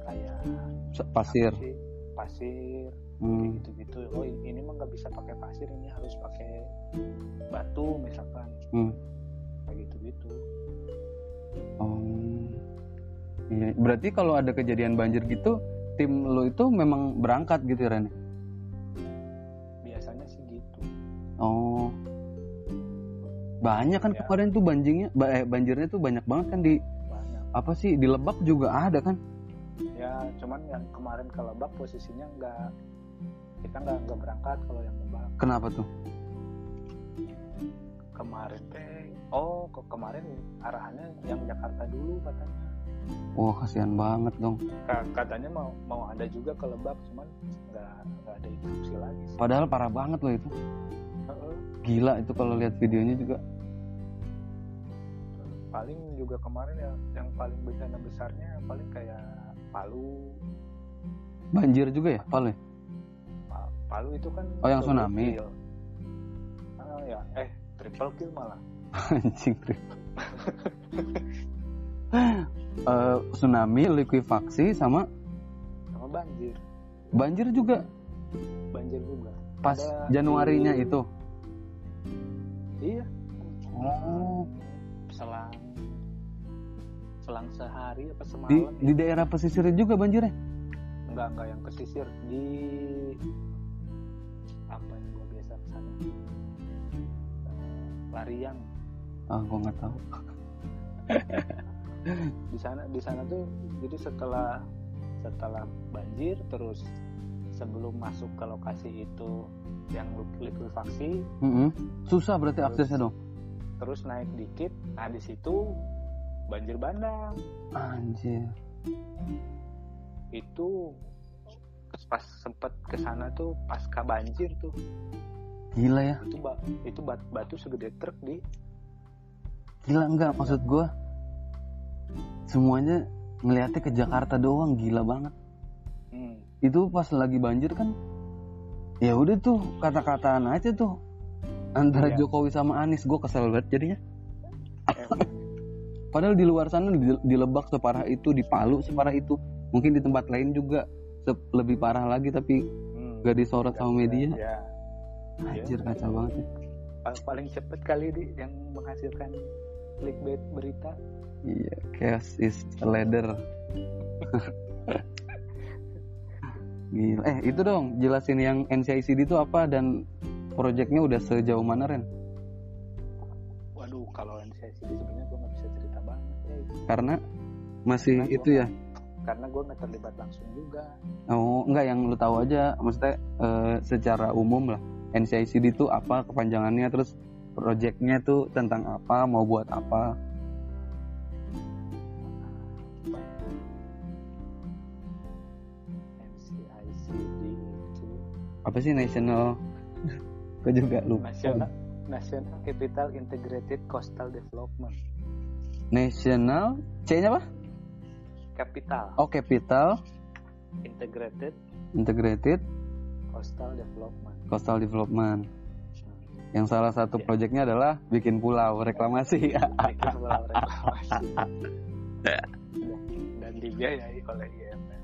kayak Pasir. sih, pasir Hmm. gitu gitu oh ini, ini mah nggak bisa pakai pasir ini harus pakai batu misalkan Hmm. Gitu Oh. Iya. Berarti kalau ada kejadian banjir gitu, tim lo itu memang berangkat gitu ya Ren? biasanya sih gitu Oh. Banyak kan Ya. kemarin tuh banjirnya, ba- eh, banjirnya tuh banyak banget kan di banyak apa sih di Lebak juga ada kan? ya cuman yang kemarin ke Lebak posisinya nggak kita nggak nggak berangkat kalau yang Lebak Kenapa tuh? Kemarin teh oh kok kemarin arahannya yang Jakarta dulu katanya Wah kasihan banget dong. Ka- katanya mau mau ada juga ke Lebak cuman nggak nggak ada instruksi lagi sih. Padahal parah banget loh itu. Heeh. Gila itu kalau lihat videonya juga. paling juga kemarin ya yang paling bencana besarnya paling kayak Palu Banjir juga ya, Pal ya? Pa- Palu itu kan Oh, yang tsunami. ah ya eh triple kill malah. Anjing Tri. Eh, tsunami, likuifaksi sama? Sama banjir. Banjir juga? Banjir juga. Pas Ada Januarinya di- itu. iya. Oh. selang. Selang sehari apa di semalam di ya? daerah pesisir juga banjirnya? Enggak enggak yang pesisir di Lariang ah gua nggak tahu. Di sana di sana tuh jadi setelah setelah banjir terus sebelum masuk ke lokasi itu yang likuifaksi Mm-mm. susah berarti Terus. aksesnya dong? terus naik dikit. Nah di situ banjir bandang. Anjir. Itu pas sempet ke sana tuh pasca banjir tuh gila ya. Itu ba- itu bat- batu segede truk di. Gila enggak maksud gua semuanya ngeliatnya ke Jakarta doang gila banget. Hmm, itu pas lagi banjir kan ya udah tuh kata-kataan aja tuh antara Iya. Jokowi sama Anies. Gue kesel banget jadinya. Padahal di luar sana di, di Lebak separah itu di Palu separah itu mungkin di tempat lain juga lebih parah lagi tapi hmm, gak disorot sama media. ya anjir kacau banget ya. Pa- paling cepet kali di yang menghasilkan clickbait berita iya chaos is a ladder Gila. Eh itu dong jelasin yang NCICD itu apa dan proyeknya udah sejauh mana Ren? waduh kalau NCICD sebenarnya gue nggak bisa cerita banget ya Karena masih Karena itu gua- ya. karena gue nggak terlibat langsung juga Oh enggak yang lu tahu aja maksudnya eh, secara umum lah NCICD itu apa kepanjangannya terus proyeknya tuh tentang apa mau buat apa. NCICD itu apa sih national? Gue juga lupa. National National Capital Integrated Coastal Development. National? C-nya apa? Capital. Oh capital. Integrated. Integrated Coastal Development. Coastal development. Yang salah satu Ya. proyeknya adalah bikin pulau reklamasi. Bikin pulau reklamasi. Dan dibiayai oleh IMF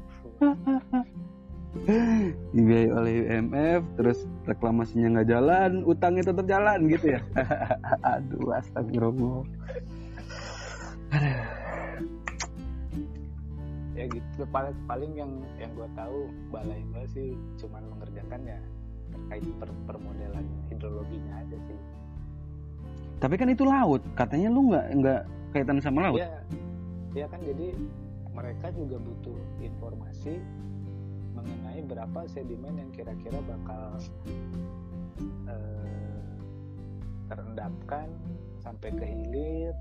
dibiayai oleh IMF terus reklamasinya nggak jalan utangnya tetap jalan gitu ya. Aduh astagfirullah ya gitu paling paling yang yang gue tahu balai gue sih cuman mengerjakan ya terkait per, permodelan hidrologinya aja sih. Tapi kan itu laut katanya lu nggak nggak kaitan sama laut? Ya ya kan jadi mereka juga butuh informasi mengenai berapa sedimen yang kira-kira bakal eh, terendapkan sampai ke hilir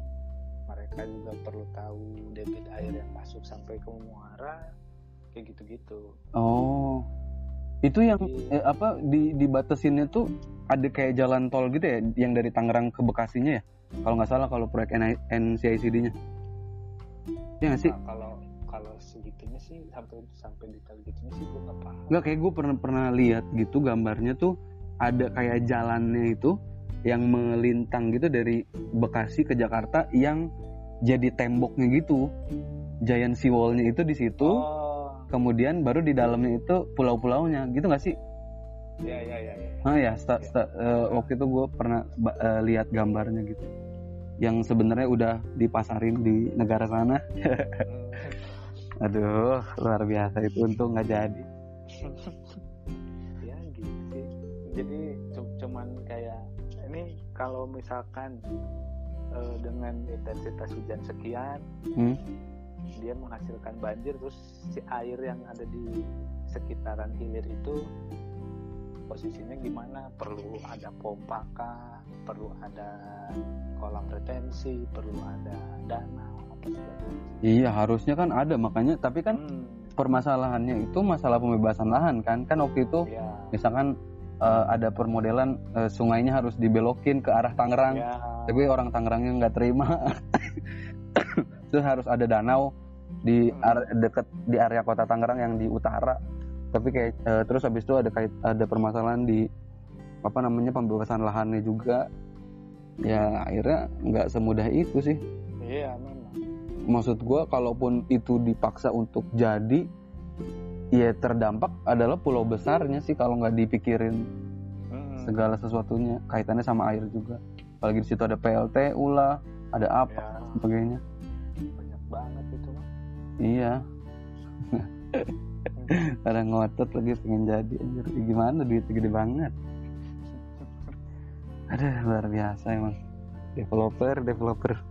mereka juga perlu tahu debit air yang masuk sampai ke muara kayak gitu-gitu. Oh. Itu yang Jadi- eh, apa di dibatasinnya tuh ada kayak jalan tol gitu ya yang dari Tangerang ke Bekasinya ya? Kalau nggak salah kalau proyek NCICD-nya ya nggak sih? Nah, kalau kalau segitunya sih sampai sampai detail gitunya sih gue nggak paham. Nggak kayak gue pernah pernah lihat gitu gambarnya tuh ada kayak jalannya itu yang melintang gitu dari Bekasi ke Jakarta yang jadi temboknya gitu. Giant sea wall-nya itu di situ, oh kemudian baru di dalamnya itu pulau-pulaunya gitu nggak sih? ya ya ya ya Ah ya, sta- sta- eh, waktu itu gue pernah eh, lihat gambarnya gitu. Yang sebenarnya udah dipasarin di negara sana. Aduh, luar biasa itu untung nggak jadi. ya gitu sih jadi cu- cuman kayak ini kalau misalkan eh, dengan intensitas hujan sekian Hmm? dia menghasilkan banjir terus si air yang ada di sekitaran hilir itu posisinya gimana? Perlu ada pompa kah? Perlu ada kolam retensi? Perlu ada danau. Iya harusnya kan ada. Makanya tapi kan hmm, permasalahannya itu masalah pembebasan lahan kan. Kan waktu itu ya misalkan eh, ada permodelan eh, sungainya harus dibelokin ke arah Tangerang. Ya. Tapi orang Tangerangnya nggak terima. Terus harus ada danau di Hmm. deket di area kota Tangerang yang di utara. Tapi kayak eh, terus habis itu ada kait ada permasalahan di apa namanya pembebasan lahannya juga. Ya akhirnya nggak semudah itu sih. Iya memang. Maksud gua kalaupun itu dipaksa untuk jadi ya terdampak adalah pulau besarnya sih kalau nggak dipikirin Hmm. segala sesuatunya. Kaitannya sama air juga. Apalagi di situ ada PLTU lah ada apa ya. sebagainya. Banyak banget itu iya. Pada ngotot lagi pengen jadi anjir. Gimana duitnya gede banget? Ada luar biasa emang. Developer developer.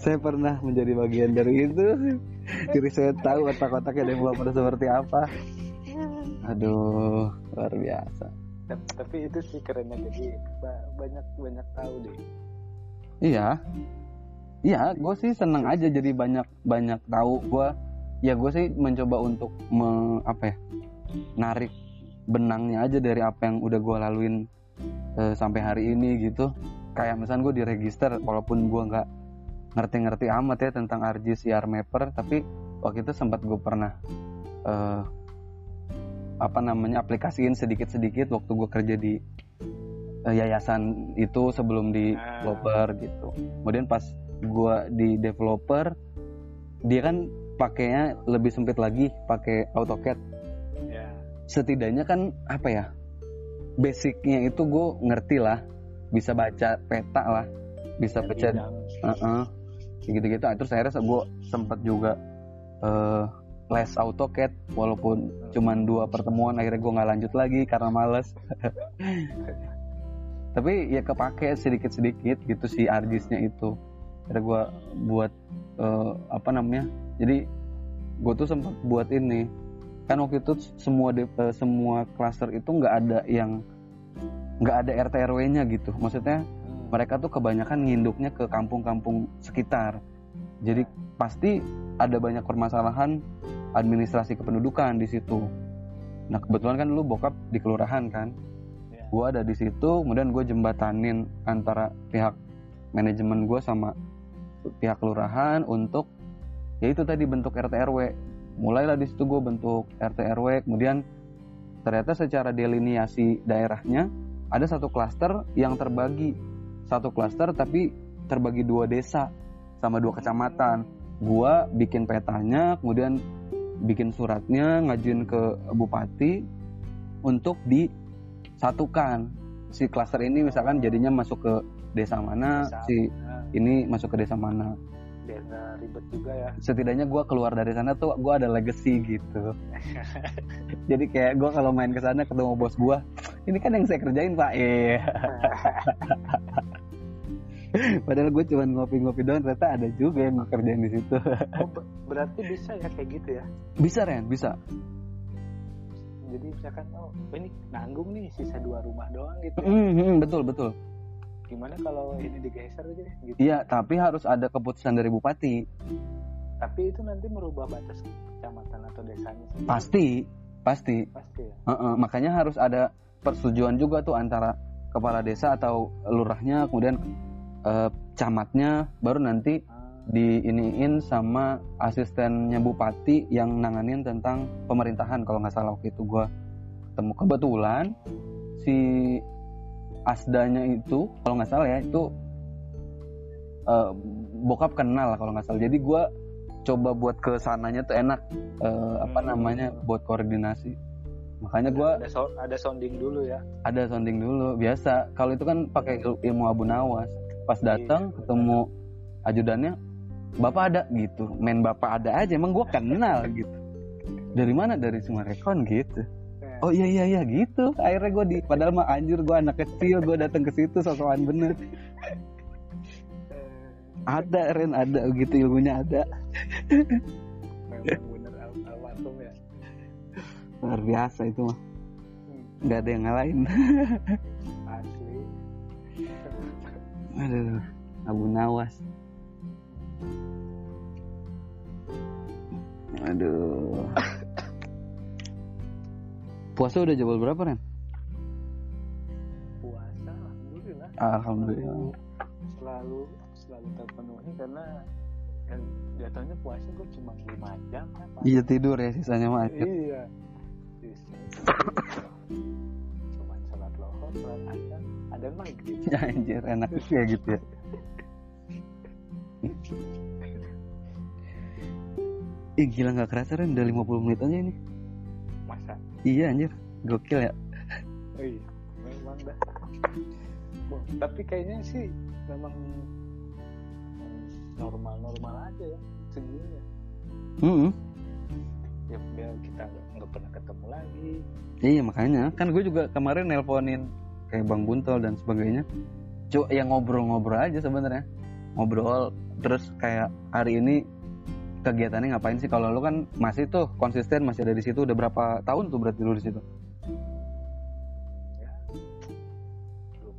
Saya pernah menjadi bagian dari itu jadi saya tahu otak-otaknya developer seperti apa aduh luar biasa Tap- tapi itu sih kerennya jadi ba- banyak banyak tahu deh Iya, iya, gue sih seneng aja jadi banyak banyak tahu. Gue, ya gue sih mencoba untuk me, apa ya, narik benangnya aja dari apa yang udah gue laluin eh, sampai hari ini gitu. Kayak misalnya gue diregister, walaupun gue nggak ngerti-ngerti amat ya tentang RGCR Mapper, tapi waktu itu sempat gue pernah eh, apa namanya aplikasiin sedikit-sedikit waktu gue kerja di eh, yayasan itu sebelum di Ah. developer gitu. Kemudian pas gua di developer dia kan pakainya lebih sempit lagi, pakai AutoCAD. ya Setidaknya kan apa ya? Basicnya itu gue ngerti lah, bisa baca peta lah, bisa baca bidang. Heeh. Gitu-gitu. Ah, Terus akhirnya gue sempat juga eh, les AutoCAD walaupun cuman dua pertemuan akhirnya gue nggak lanjut lagi karena males. Tapi ya kepake sedikit-sedikit gitu si argisnya itu. Akhirnya gue buat eh, apa namanya? Jadi gue tuh sempat buat ini. Kan waktu itu semua de- eh, semua klaster itu nggak ada yang nggak ada RT RW-nya gitu. Maksudnya. Mereka tuh kebanyakan nginduknya ke kampung-kampung sekitar. Jadi pasti ada banyak permasalahan administrasi kependudukan di situ. Nah kebetulan kan lu bokap di kelurahan kan, Ya. gue ada di situ, kemudian gue jembatanin antara pihak manajemen gue sama pihak kelurahan untuk ya itu tadi bentuk RT RW. Mulailah di situ gue bentuk RT RW, kemudian ternyata secara deliniasi daerahnya ada satu klaster yang terbagi satu klaster tapi terbagi dua desa sama dua kecamatan. Gua bikin petanya, kemudian bikin suratnya, ngajuin ke bupati untuk disatukan. Si klaster ini misalkan jadinya masuk ke desa mana, Desa. si ini masuk ke desa mana. Ribet juga ya Setidaknya gua keluar dari sana tuh gua ada legacy gitu. Jadi kayak gua kalau main ke sana ketemu bos gua, ini kan yang saya kerjain pak. Iya. Padahal gue cuma ngopi-ngopi doang, ternyata ada juga yang kerjain di situ. oh, be- berarti bisa ya kayak gitu ya bisa Ren, bisa. jadi misalkan oh ini nanggung nih sisa dua rumah doang gitu ya. Hmm, hmm, betul betul. Gimana kalau ini digeser aja gitu? Iya, tapi harus ada keputusan dari bupati. tapi itu nanti merubah batas kecamatan atau desanya sendiri. Pasti, pasti. pasti ya? Heeh, makanya harus ada persetujuan juga tuh antara kepala desa atau lurahnya, kemudian eh, camatnya, baru nanti Ah, diiniin sama asistennya bupati yang nanganin tentang pemerintahan. Kalau nggak salah waktu itu gue ketemu. Kebetulan si asdanya itu kalau nggak salah ya itu eh, bokap kenal lah kalau nggak salah. Jadi gue coba buat ke sananya tuh enak eh, apa Hmm. namanya buat koordinasi. Makanya gue ada so- ada sounding dulu ya. Ada sounding dulu biasa. Kalau itu kan pakai il- ilmu abu nawas. Pas datang Iya, ketemu ajudannya bapak ada? Gitu. Main bapak ada aja emang gue kenal gitu. Dari mana? Dari Sumarekon gitu. Eh, oh iya iya iya gitu. Akhirnya gue di padahal mah anjir gue anak kecil gue datang ke situ sosokan bener. Eh, ada Ren ada gitu ilmunya ada. Memang bener al- almarhum ya. Luar biasa itu mah. Hmm, nggak ada yang ngalahin. Asli. Aduh abu nawas. Aduh puasa udah jebol berapa Ren? puasa alhamdulillah Alhamdulillah selalu selalu terpenuhi karena yang jatuhnya puasa gue cuma 5 jam apa Iya tidur ya sisanya macet. iya cuma sholat lohor sholat asar ada maghrib Ya anjir enak kayak gitu ya. Ih gila gak kerasa Ren udah 50 menit aja ini. Iya anjir gokil ya. oh iya memang dah Wah, tapi kayaknya sih memang normal-normal aja ya segini ya Mm-mm. ya biar kita nggak nggak pernah ketemu lagi Iya makanya kan gue juga kemarin nelponin kayak Bang Buntel dan sebagainya. Cuk yang ngobrol-ngobrol aja sebenarnya. Ngobrol terus kayak hari ini kegiatannya ngapain sih kalau lu kan masih tuh konsisten masih ada di situ udah berapa tahun tuh berarti lu di situ? ya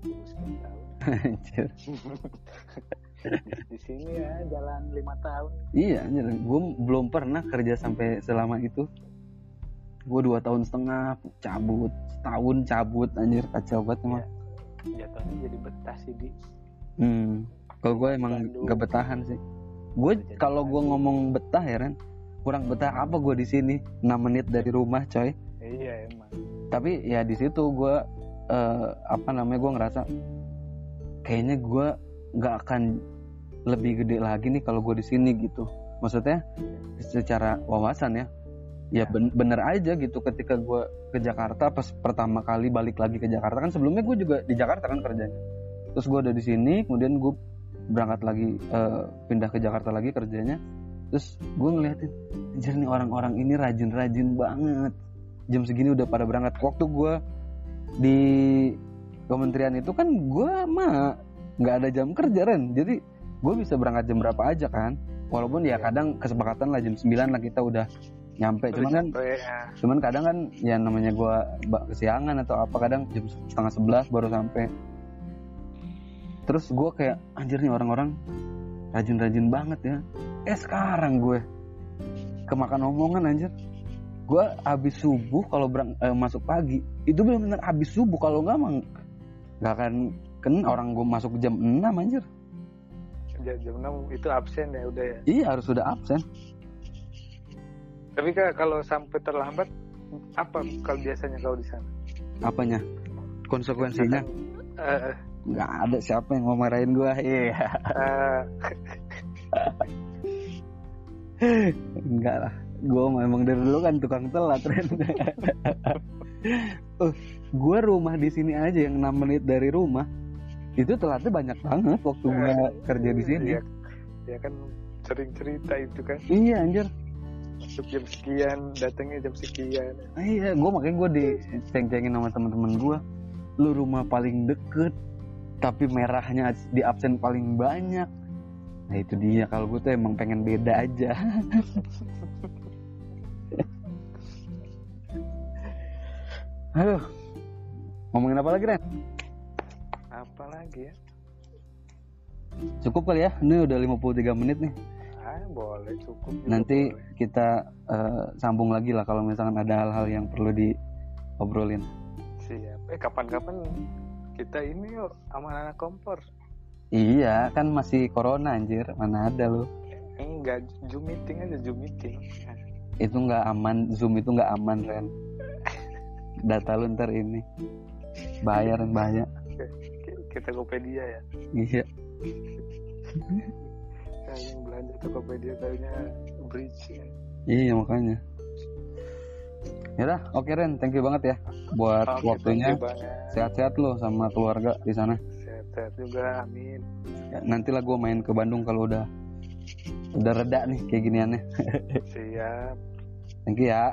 20 sekian tahun Anjir. di, sini ya jalan lima tahun iya anjir gue belum pernah kerja sampai selama itu. Gue dua tahun setengah cabut, setahun cabut anjir kacau banget emang. jatuhnya jadi betah sih di Hmm. Kalau gue emang Bandung. gak betahan sih. Gue kalau gue ngomong betah ya Ren, kurang betah apa gue di sini 6 menit dari rumah coy. iya emang Tapi ya di situ gue eh, apa namanya gue ngerasa kayaknya gue nggak akan lebih gede lagi nih kalau gue di sini gitu. Maksudnya secara wawasan ya. Ya ben- bener aja gitu ketika gue ke Jakarta pas pertama kali balik lagi ke Jakarta kan sebelumnya gue juga di Jakarta kan kerjanya terus gue udah di sini kemudian gue berangkat lagi eh, pindah ke Jakarta lagi kerjanya terus gue ngeliatin anjir nih orang-orang ini rajin-rajin banget. Jam segini udah pada berangkat. Waktu gue di kementerian itu kan gue mah nggak ada jam kerja Ren. Jadi gue bisa berangkat jam berapa aja kan. Walaupun ya Iya. kadang kesepakatan lah jam 9 lah kita udah nyampe. Cuman kan ya. cuman kadang kan ya namanya ba- kesiangan atau apa kadang jam setengah sebelas baru sampai terus gua kayak anjir nih orang-orang rajin-rajin banget ya. Eh sekarang gue kemakan omongan anjir. Gua habis subuh kalau berang eh, masuk pagi itu benar-benar habis subuh. Kalau nggak emang nggak akan kan orang gue masuk jam 6 anjir. Jam, jam 6 itu absen ya udah ya? Iya harus sudah absen. Tapi kak kalau sampai terlambat apa kalau biasanya kau di sana? Apanya? Konsekuensinya? Eh, nggak ada siapa yang mau marahin gua iya eh, Enggak lah. Gue memang dari dulu kan tukang telat, Ren. uh, gue rumah di sini aja yang 6 menit dari rumah. Itu telatnya banyak banget waktu gue kerja di sini. ya, ya kan sering cerita itu kan Iya anjir. masuk jam sekian datangnya jam sekian Iya, gue makanya gue diceng-cengin sama teman-teman gue. Lu rumah paling deket, tapi merahnya di absen paling banyak. Nah itu dia kalau gue tuh emang pengen beda aja. Aduh, ngomongin apa lagi Ren? apa lagi ya Cukup kali ya, ini udah 53 menit nih. ah boleh cukup Nanti boleh. kita eh, sambung lagi lah kalau misalkan ada hal-hal yang perlu diobrolin. siap eh kapan-kapan kita ini yuk sama anak kompor Iya, kan masih corona anjir, mana ada lu. enggak zoom meeting aja zoom meeting Itu nggak aman, Zoom itu nggak aman, Ren. Data lu ntar ini. Bahaya, Ren, bahaya. Ki- kita Tokopedia ya Iya. Yang belanja Tokopedia kayaknya bridge ya. Iya, makanya. Yaudah, oke Ren, thank you banget ya buat Oke, waktunya. Sehat-sehat lo sama keluarga di sana. Sehat-sehat juga, amin. Ya, nanti lah gue main ke Bandung kalau udah udah reda nih kayak giniannya. Siap. Thank you ya.